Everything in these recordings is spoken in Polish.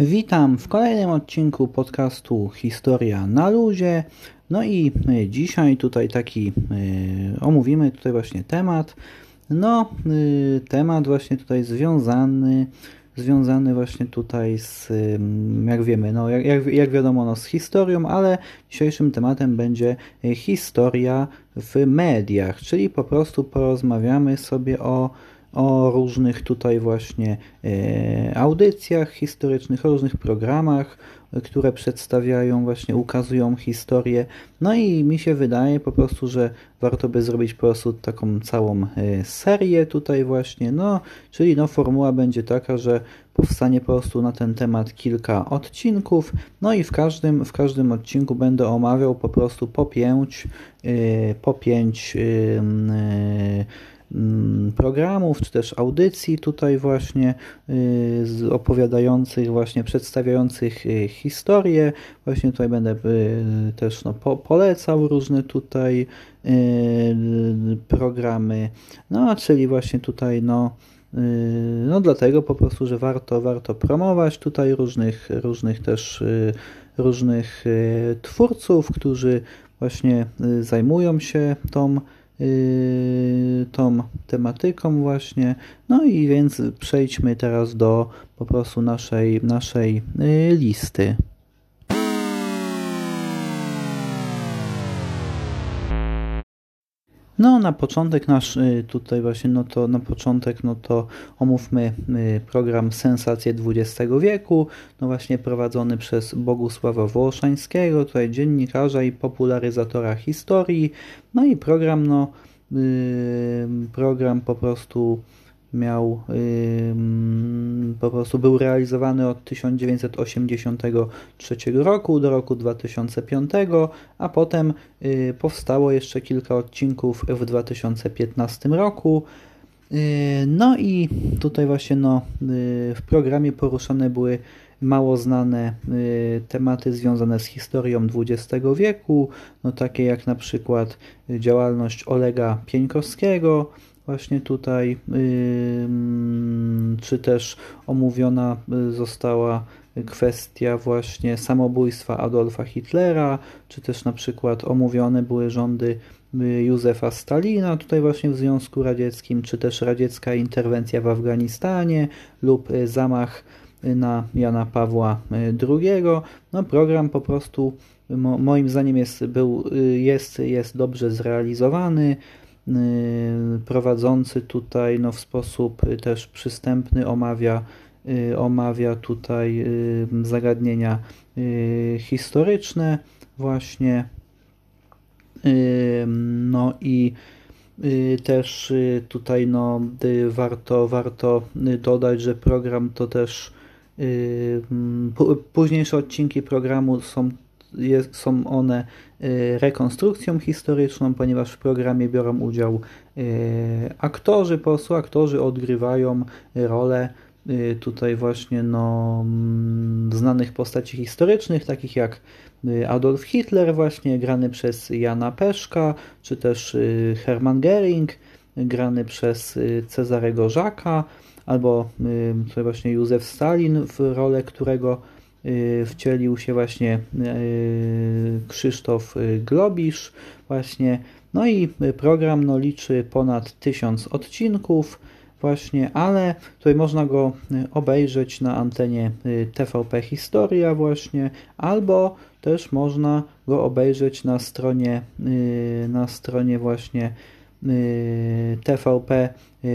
Witam w kolejnym odcinku podcastu Historia na luzie. No i y, dzisiaj tutaj taki y, omówimy tutaj właśnie temat. No, y, temat właśnie tutaj związany związany właśnie tutaj z, jak wiemy, no jak, jak, jak wiadomo, no z historią, ale dzisiejszym tematem będzie historia w mediach, czyli po prostu porozmawiamy sobie o o różnych tutaj właśnie e, audycjach historycznych, o różnych programach, które przedstawiają, właśnie ukazują historię. No i mi się wydaje po prostu, że warto by zrobić po prostu taką całą e, serię tutaj właśnie, no, czyli no formuła będzie taka, że powstanie po prostu na ten temat kilka odcinków, no i w każdym, w każdym odcinku będę omawiał po prostu po pięć, e, po pięć programów, czy też audycji tutaj właśnie y, opowiadających, właśnie przedstawiających y, historię. Właśnie tutaj będę y, też no, po, polecał różne tutaj programy. No, czyli właśnie tutaj no no dlatego po prostu, że warto, warto promować tutaj różnych, różnych też różnych twórców, którzy właśnie zajmują się tą tą tematyką właśnie. No i więc przejdźmy teraz do po prostu naszej, naszej yy, listy. No, na początek nasz y, tutaj właśnie, no to na początek, no to omówmy y, program Sensacje XX wieku, no właśnie prowadzony przez Bogusława Włoszańskiego, tutaj dziennikarza i popularyzatora historii. No i program, no, y, program po prostu miał po prostu był realizowany od 1983 roku do roku 2005, a potem y, powstało jeszcze kilka odcinków w 2015 roku. Y, no i tutaj właśnie no, y, w programie poruszane były mało znane tematy związane z historią XX wieku, no takie jak na przykład działalność Olega Pieńkowskiego, właśnie tutaj, czy też omówiona y, została kwestia właśnie samobójstwa Adolfa Hitlera, czy też na przykład omówione były rządy y, Józefa Stalina tutaj właśnie w Związku Radzieckim, czy też radziecka interwencja w Afganistanie lub y, zamach na Jana Pawła II. No program po prostu moim zdaniem jest, był, jest, jest dobrze zrealizowany. Y, prowadzący tutaj no, w sposób też przystępny omawia, y, omawia tutaj y, zagadnienia historyczne właśnie. No i też tutaj no, warto, warto dodać, że program to też późniejsze odcinki programu są jest, są one y, rekonstrukcją historyczną, ponieważ w programie biorą udział y, aktorzy, po prostu aktorzy odgrywają rolę y, tutaj właśnie no, mm, znanych postaci historycznych, takich jak Adolf Hitler właśnie, grany przez Jana Peszka, czy też Hermann Göring, grany przez Cezarego Żaka, albo tutaj właśnie Józef Stalin, w rolę którego wcielił się właśnie y, Krzysztof y, Globisz właśnie. No i program no, liczy ponad tysiąc odcinków właśnie, ale tutaj można go obejrzeć na antenie TVP Historia właśnie, albo też można go obejrzeć na stronie na stronie właśnie TVP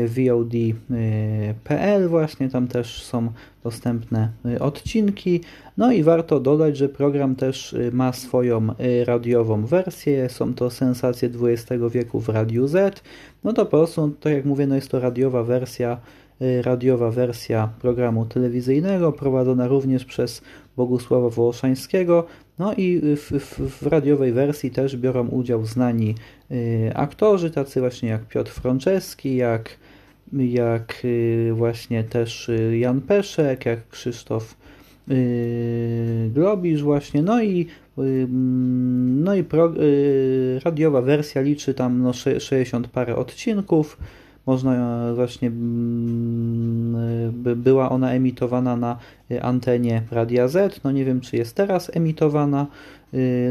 VOD.pl właśnie, tam też są dostępne y, odcinki. No i warto dodać, że program też y, ma swoją y, radiową wersję, są to sensacje XX wieku w Radiu Z. No to po prostu, tak jak mówię, no jest to radiowa wersja radiowa wersja programu telewizyjnego, prowadzona również przez Bogusława Wołoszańskiego. No i w, w, w, radiowej wersji też biorą udział znani y, aktorzy, tacy właśnie jak Piotr Franceski, jak, jak y, właśnie też y, Jan Peszek, jak Krzysztof Globisz właśnie, no i y, no i pro, radiowa wersja liczy tam no 60 parę odcinków, można właśnie by była ona emitowana na antenie Radia Z. No nie wiem, czy jest teraz emitowana,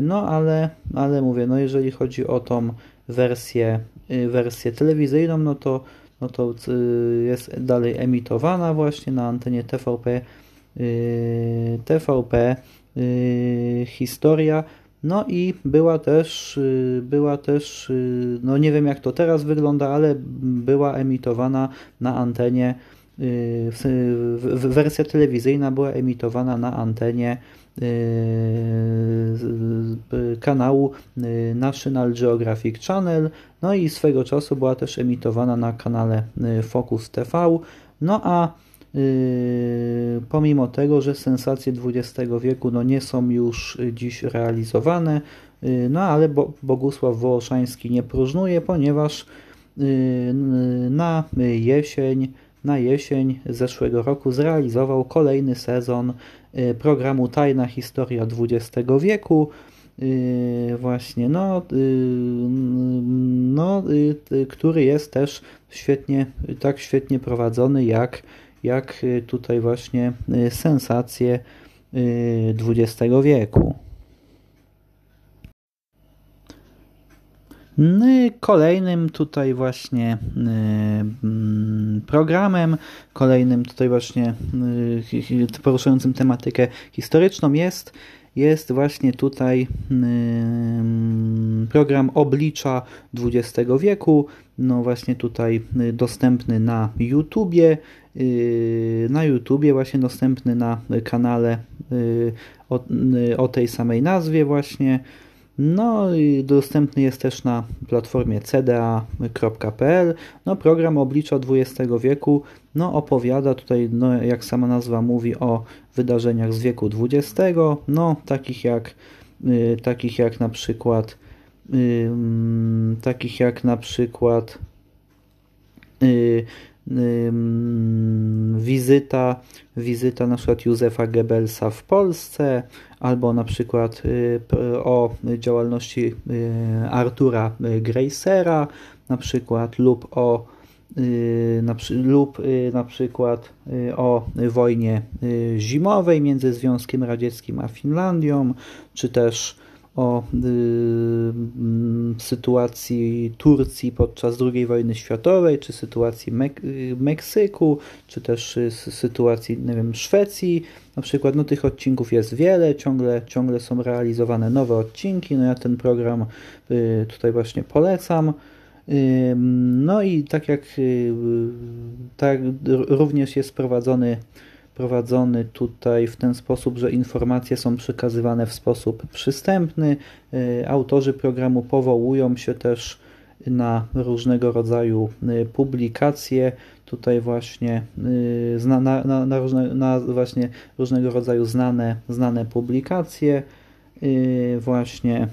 no ale, ale mówię, no jeżeli chodzi o tą wersję, wersję telewizyjną, no to, no to jest dalej emitowana właśnie na antenie TVP TVP historia no i była też, y, była też, y, no nie wiem jak to teraz wygląda, ale była emitowana na antenie, y, wersja telewizyjna była emitowana na antenie kanału National Geographic Channel, no i swego czasu była też emitowana na kanale Focus TV, no a pomimo tego, że sensacje XX wieku no, nie są już dziś realizowane, no ale Bogusław Wołoszański nie próżnuje, ponieważ na jesień, na jesień zeszłego roku zrealizował kolejny sezon programu Tajna Historia XX wieku, właśnie, no, no, który jest też świetnie, tak świetnie prowadzony jak jak y, tutaj właśnie y, sensacje XX y, wieku. No kolejnym tutaj właśnie mm, programem, kolejnym tutaj właśnie poruszającym tematykę historyczną jest jest właśnie tutaj program oblicza XX wieku, no właśnie tutaj dostępny na YouTubie, Y, na YouTubie, właśnie dostępny na kanale y, o, y, o tej samej nazwie właśnie. No i dostępny jest też na platformie cda.pl. No program oblicza XX wieku no opowiada tutaj, no jak sama nazwa mówi o wydarzeniach z wieku XX, no takich jak takich jak na przykład takich jak na przykład wizyta, wizyta na przykład Józefa Goebbelsa w Polsce, albo na przykład y, o działalności y, Artura Gracera, na przykład lub o lub na przykład o wojnie zimowej między Związkiem Radzieckim a Finlandią, czy też o y, mm, sytuacji Turcji podczas II wojny światowej, czy sytuacji Mek Meksyku, czy też y, sytuacji, nie wiem, Szwecji. Na przykład, no tych odcinków jest wiele, ciągle, ciągle są realizowane nowe odcinki. No ja ten program y, tutaj właśnie polecam. No i tak jak tak również jest prowadzony prowadzony tutaj w ten sposób, że informacje są przekazywane w sposób przystępny. Y, autorzy programu powołują się też na różnego rodzaju y, publikacje, tutaj właśnie y, na, na, na, różne, na właśnie różnego rodzaju znane, znane publikacje, właśnie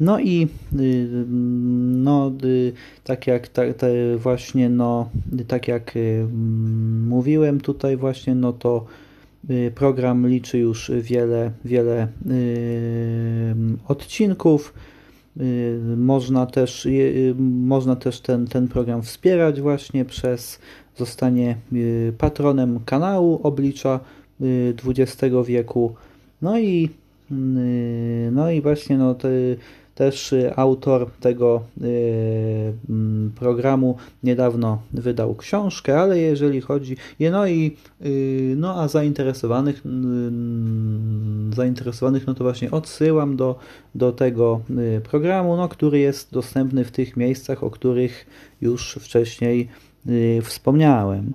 no i y, no, y, tak jak tak, właśnie no, tak jak y, mówiłem tutaj właśnie, no to program liczy już wiele, wiele odcinków. Można też, można też ten, ten program wspierać właśnie przez zostanie patronem kanału Oblicza XX wieku. No i no i właśnie no, te, też y, autor tego y, mm, programu niedawno wydał książkę, ale jeżeli chodzi, no i y, no a zainteresowanych, zainteresowanych no to właśnie odsyłam do, do tego programu, no, który jest dostępny w tych miejscach, o których już wcześniej wspomniałem.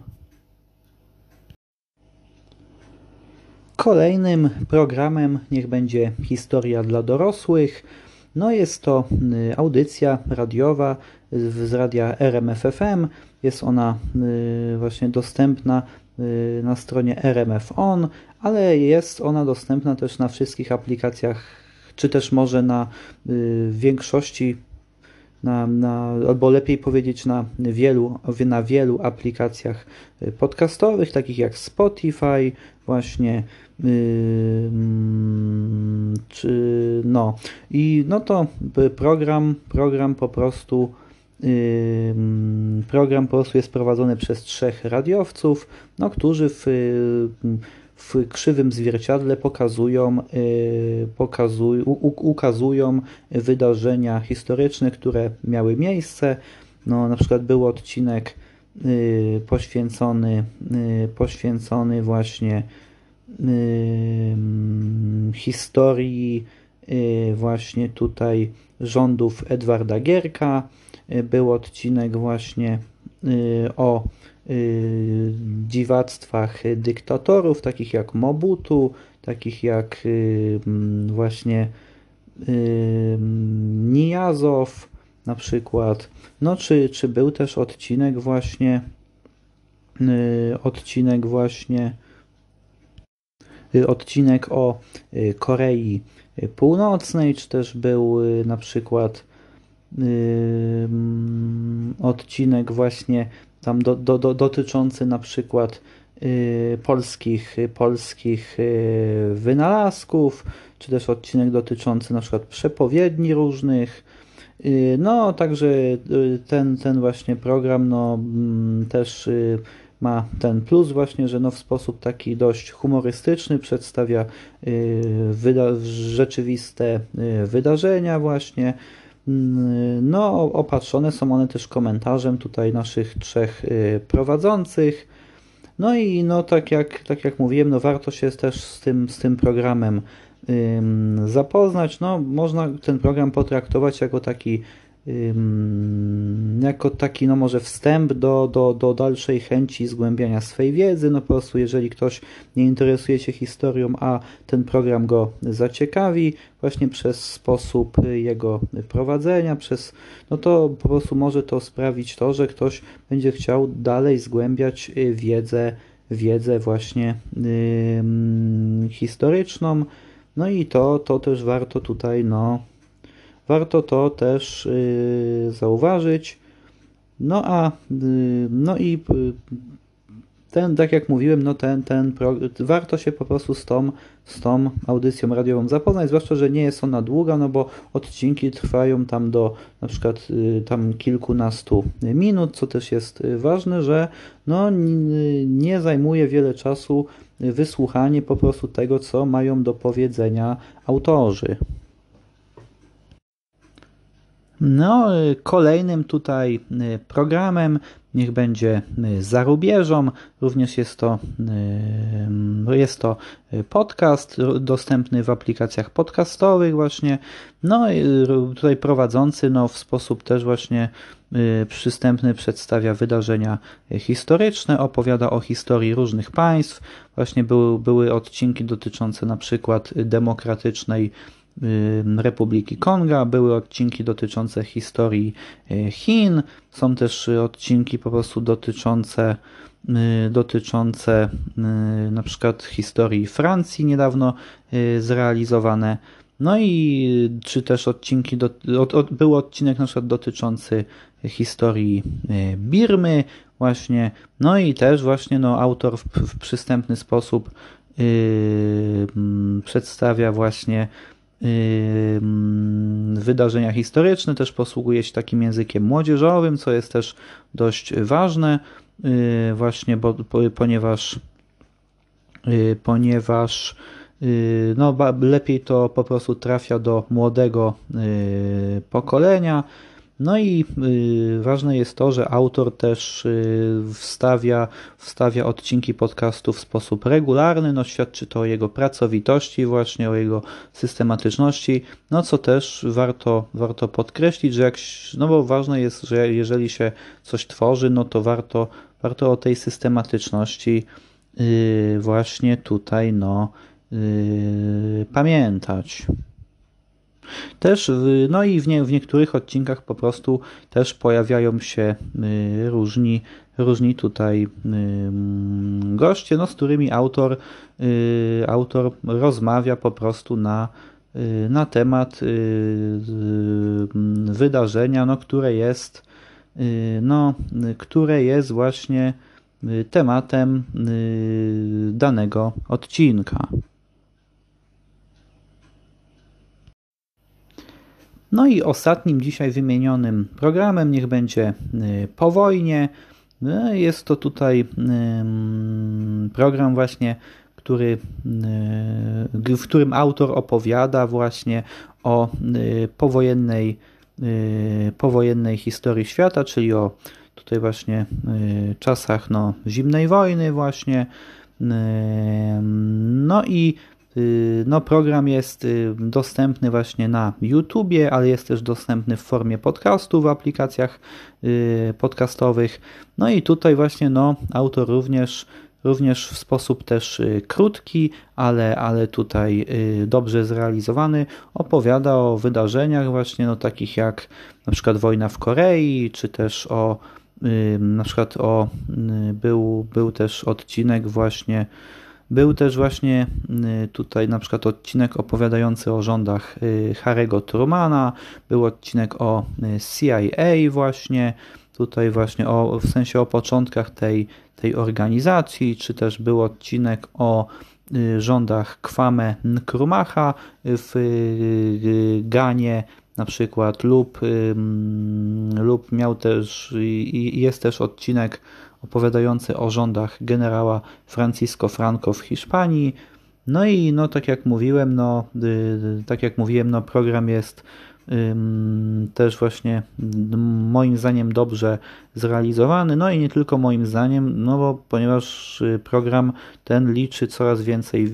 Kolejnym programem niech będzie historia dla dorosłych. No jest to y, audycja radiowa z radia RMFFM. Jest ona y, właśnie dostępna y, na stronie RMF On, ale jest ona dostępna też na wszystkich aplikacjach, czy też może na większości na, na, albo lepiej powiedzieć na wielu, na wielu aplikacjach podcastowych, takich jak Spotify, właśnie czy no. I no to program, program po prostu program po prostu jest prowadzony przez trzech radiowców, no, którzy w, w krzywym zwierciadle pokazują, pokazuj, ukazują wydarzenia historyczne, które miały miejsce. No, na przykład był odcinek poświęcony, poświęcony właśnie historii właśnie tutaj rządów Edwarda Gierka. Był odcinek właśnie o dziwactwach dyktatorów, takich jak Mobutu, takich jak właśnie Nijazow na przykład. No czy, czy był też odcinek właśnie odcinek właśnie odcinek o Korei Północnej, czy też był na przykład odcinek właśnie tam do, do, do, dotyczący na przykład polskich, polskich wynalazków, czy też odcinek dotyczący na przykład przepowiedni różnych. No, także ten, ten właśnie program no, też ma ten plus właśnie, że no w sposób taki dość humorystyczny przedstawia rzeczywiste wydarzenia właśnie. No, opatrzone są one też komentarzem tutaj naszych trzech prowadzących. No i no tak jak, tak jak mówiłem, no warto się też z tym, z tym programem zapoznać. No, można ten program potraktować jako taki jako taki, no może wstęp do, do, do dalszej chęci zgłębiania swej wiedzy. No po prostu, jeżeli ktoś nie interesuje się historią, a ten program go zaciekawi, właśnie przez sposób jego prowadzenia, przez, no to po prostu może to sprawić to, że ktoś będzie chciał dalej zgłębiać wiedzę, wiedzę właśnie yy, historyczną. No i to, to też warto tutaj, no, Warto to też y, zauważyć. No a y, no i y, ten, tak jak mówiłem, no ten, ten warto się po prostu z tą, z tą audycją radiową zapoznać, zwłaszcza, że nie jest ona długa, no bo odcinki trwają tam do na przykład tam kilkunastu minut, co też jest ważne, że no nie zajmuje wiele czasu wysłuchanie po prostu tego, co mają do powiedzenia autorzy. No, y, kolejnym tutaj y, programem niech będzie y, za rubieżą. Również jest to, jest to podcast dostępny w aplikacjach podcastowych właśnie. No tutaj prowadzący no, w sposób też właśnie przystępny przedstawia wydarzenia historyczne, opowiada o historii różnych państw. Właśnie były, były odcinki dotyczące na przykład demokratycznej Republiki Konga, były odcinki dotyczące historii y, Chin, są też odcinki po prostu dotyczące y, dotyczące y, na przykład historii Francji niedawno zrealizowane. No i czy też odcinki, do, od, od, był odcinek na przykład dotyczący historii Birmy właśnie, no i też właśnie no, autor w, w przystępny sposób yy, przedstawia właśnie wydarzenia historyczne, też posługuje się takim językiem młodzieżowym, co jest też dość ważne, y, właśnie bo, ponieważ y, ponieważ y, no, lepiej to po prostu trafia do młodego pokolenia, no i y, ważne jest to, że autor też y, wstawia, wstawia odcinki podcastu w sposób regularny, no świadczy to o jego pracowitości, właśnie o jego systematyczności, no co też warto, warto podkreślić, że jak, no bo ważne jest, że jeżeli się coś tworzy, no to warto, warto o tej systematyczności y, właśnie tutaj no pamiętać. Też, no i w, nie, w niektórych odcinkach po prostu też pojawiają się y, różni, różni tutaj y, goście, no, z którymi autor, y, autor rozmawia po prostu na, na temat wydarzenia, no, które jest no, które jest właśnie tematem danego odcinka. No i ostatnim dzisiaj wymienionym programem niech będzie Po wojnie. Jest to tutaj program właśnie, który, w którym autor opowiada właśnie o powojennej, powojennej historii świata, czyli o tutaj właśnie czasach no, zimnej wojny właśnie. No i no, program jest dostępny właśnie na YouTubie, ale jest też dostępny w formie podcastu w aplikacjach podcastowych. No i tutaj właśnie no, autor również również w sposób też krótki, ale, ale tutaj dobrze zrealizowany, opowiada o wydarzeniach właśnie no, takich jak na przykład wojna w Korei, czy też o na przykład o był, był też odcinek właśnie był też właśnie tutaj na przykład odcinek opowiadający o rządach Harry'ego Trumana, był odcinek o CIA właśnie, tutaj właśnie o, w sensie o początkach tej, tej organizacji, czy też był odcinek o rządach Kwame Nkrumah w Ganie na przykład lub, lub miał też i jest też odcinek opowiadający o rządach generała Francisco Franco w Hiszpanii. No i no tak jak mówiłem, no tak jak mówiłem, no program jest też właśnie moim zdaniem dobrze zrealizowany, no i nie tylko moim zdaniem, no bo ponieważ y, program ten liczy coraz więcej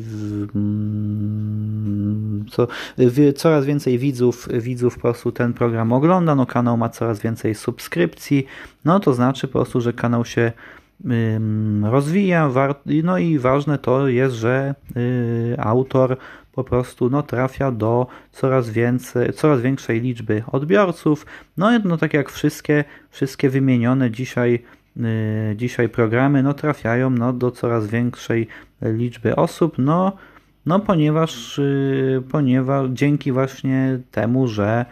co, coraz więcej widzów, widzów po prostu ten program ogląda, no kanał ma coraz więcej subskrypcji, no to znaczy po prostu, że kanał się rozwija, no i ważne to jest, że y, autor po prostu no, trafia do coraz, więcej, coraz większej liczby odbiorców. No, no tak jak wszystkie, wszystkie wymienione dzisiaj, yy, dzisiaj programy no, trafiają no, do coraz większej liczby osób, no, no ponieważ, yy, ponieważ dzięki właśnie temu, że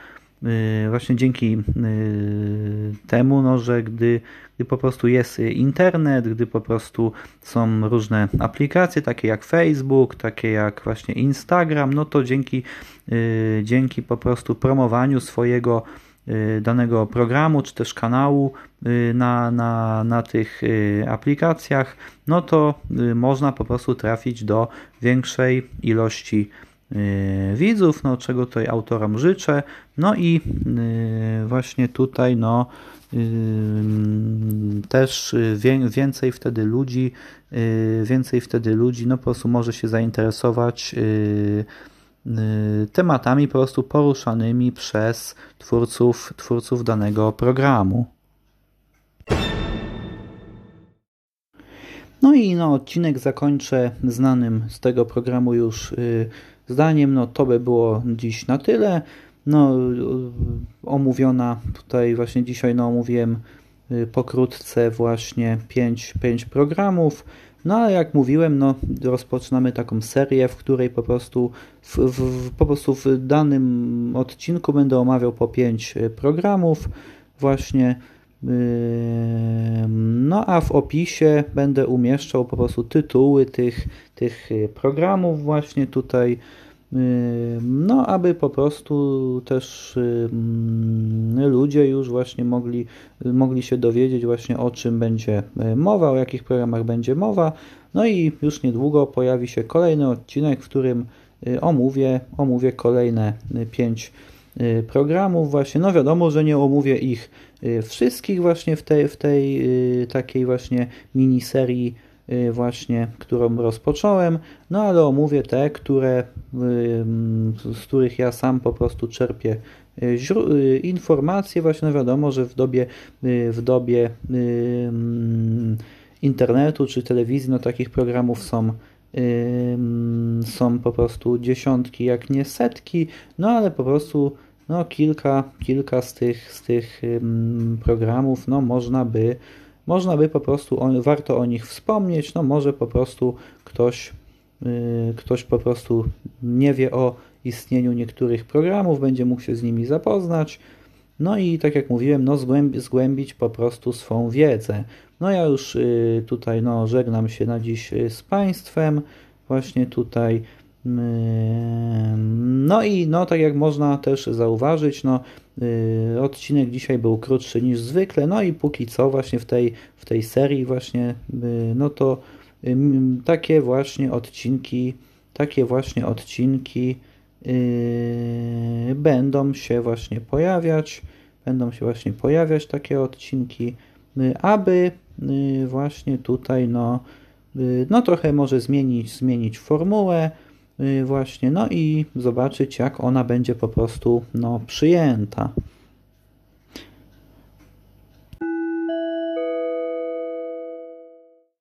właśnie dzięki y, temu, no, że gdy, gdy po prostu jest internet, gdy po prostu są różne aplikacje, takie jak Facebook, takie jak właśnie Instagram, no to dzięki, y, dzięki po prostu promowaniu swojego danego programu czy też kanału na, na, na tych aplikacjach, no to można po prostu trafić do większej ilości Y, widzów, no czego tutaj autorom życzę. No i y, właśnie tutaj no y, też więcej wtedy ludzi, więcej wtedy ludzi no po prostu może się zainteresować tematami po prostu poruszanymi przez twórców, twórców danego programu. No i no, odcinek zakończę znanym z tego programu już zdaniem. No to by było dziś na tyle. No omówiona tutaj właśnie dzisiaj no omówiłem y, pokrótce właśnie 5, 5 programów. No ale jak mówiłem, no rozpoczynamy taką serię, w której po prostu w, w, po prostu w danym odcinku będę omawiał po 5 y, programów właśnie no a w opisie będę umieszczał po prostu tytuły tych, tych programów właśnie tutaj, no aby po prostu też ludzie już właśnie mogli, mogli się dowiedzieć właśnie o czym będzie mowa, o jakich programach będzie mowa. No i już niedługo pojawi się kolejny odcinek, w którym omówię, omówię kolejne pięć programów właśnie. No wiadomo, że nie omówię ich Y, wszystkich właśnie w tej, w tej y, takiej właśnie miniserii y, właśnie, którą rozpocząłem, no ale omówię te, które, z których ja sam po prostu czerpię informacje, właśnie no wiadomo, że w dobie, w dobie internetu czy telewizji, no takich programów są są po prostu dziesiątki, jak nie setki, no ale po prostu no kilka, kilka z tych, z tych programów, no można by, można by po prostu, on, warto o nich wspomnieć, no może po prostu ktoś, y, ktoś po prostu nie wie o istnieniu niektórych programów, będzie mógł się z nimi zapoznać, no i tak jak mówiłem, no zgłębi, zgłębić po prostu swą wiedzę. No ja już y, tutaj no, żegnam się na dziś y, z Państwem, właśnie tutaj No i no, tak jak można też zauważyć, no, odcinek dzisiaj był krótszy niż zwykle, no i póki co właśnie w tej, w tej serii właśnie, no to takie właśnie odcinki, takie właśnie odcinki będą się właśnie pojawiać, będą się właśnie pojawiać takie odcinki, aby właśnie tutaj no, no trochę może zmienić, zmienić formułę właśnie, no i zobaczyć jak ona będzie po prostu no, przyjęta.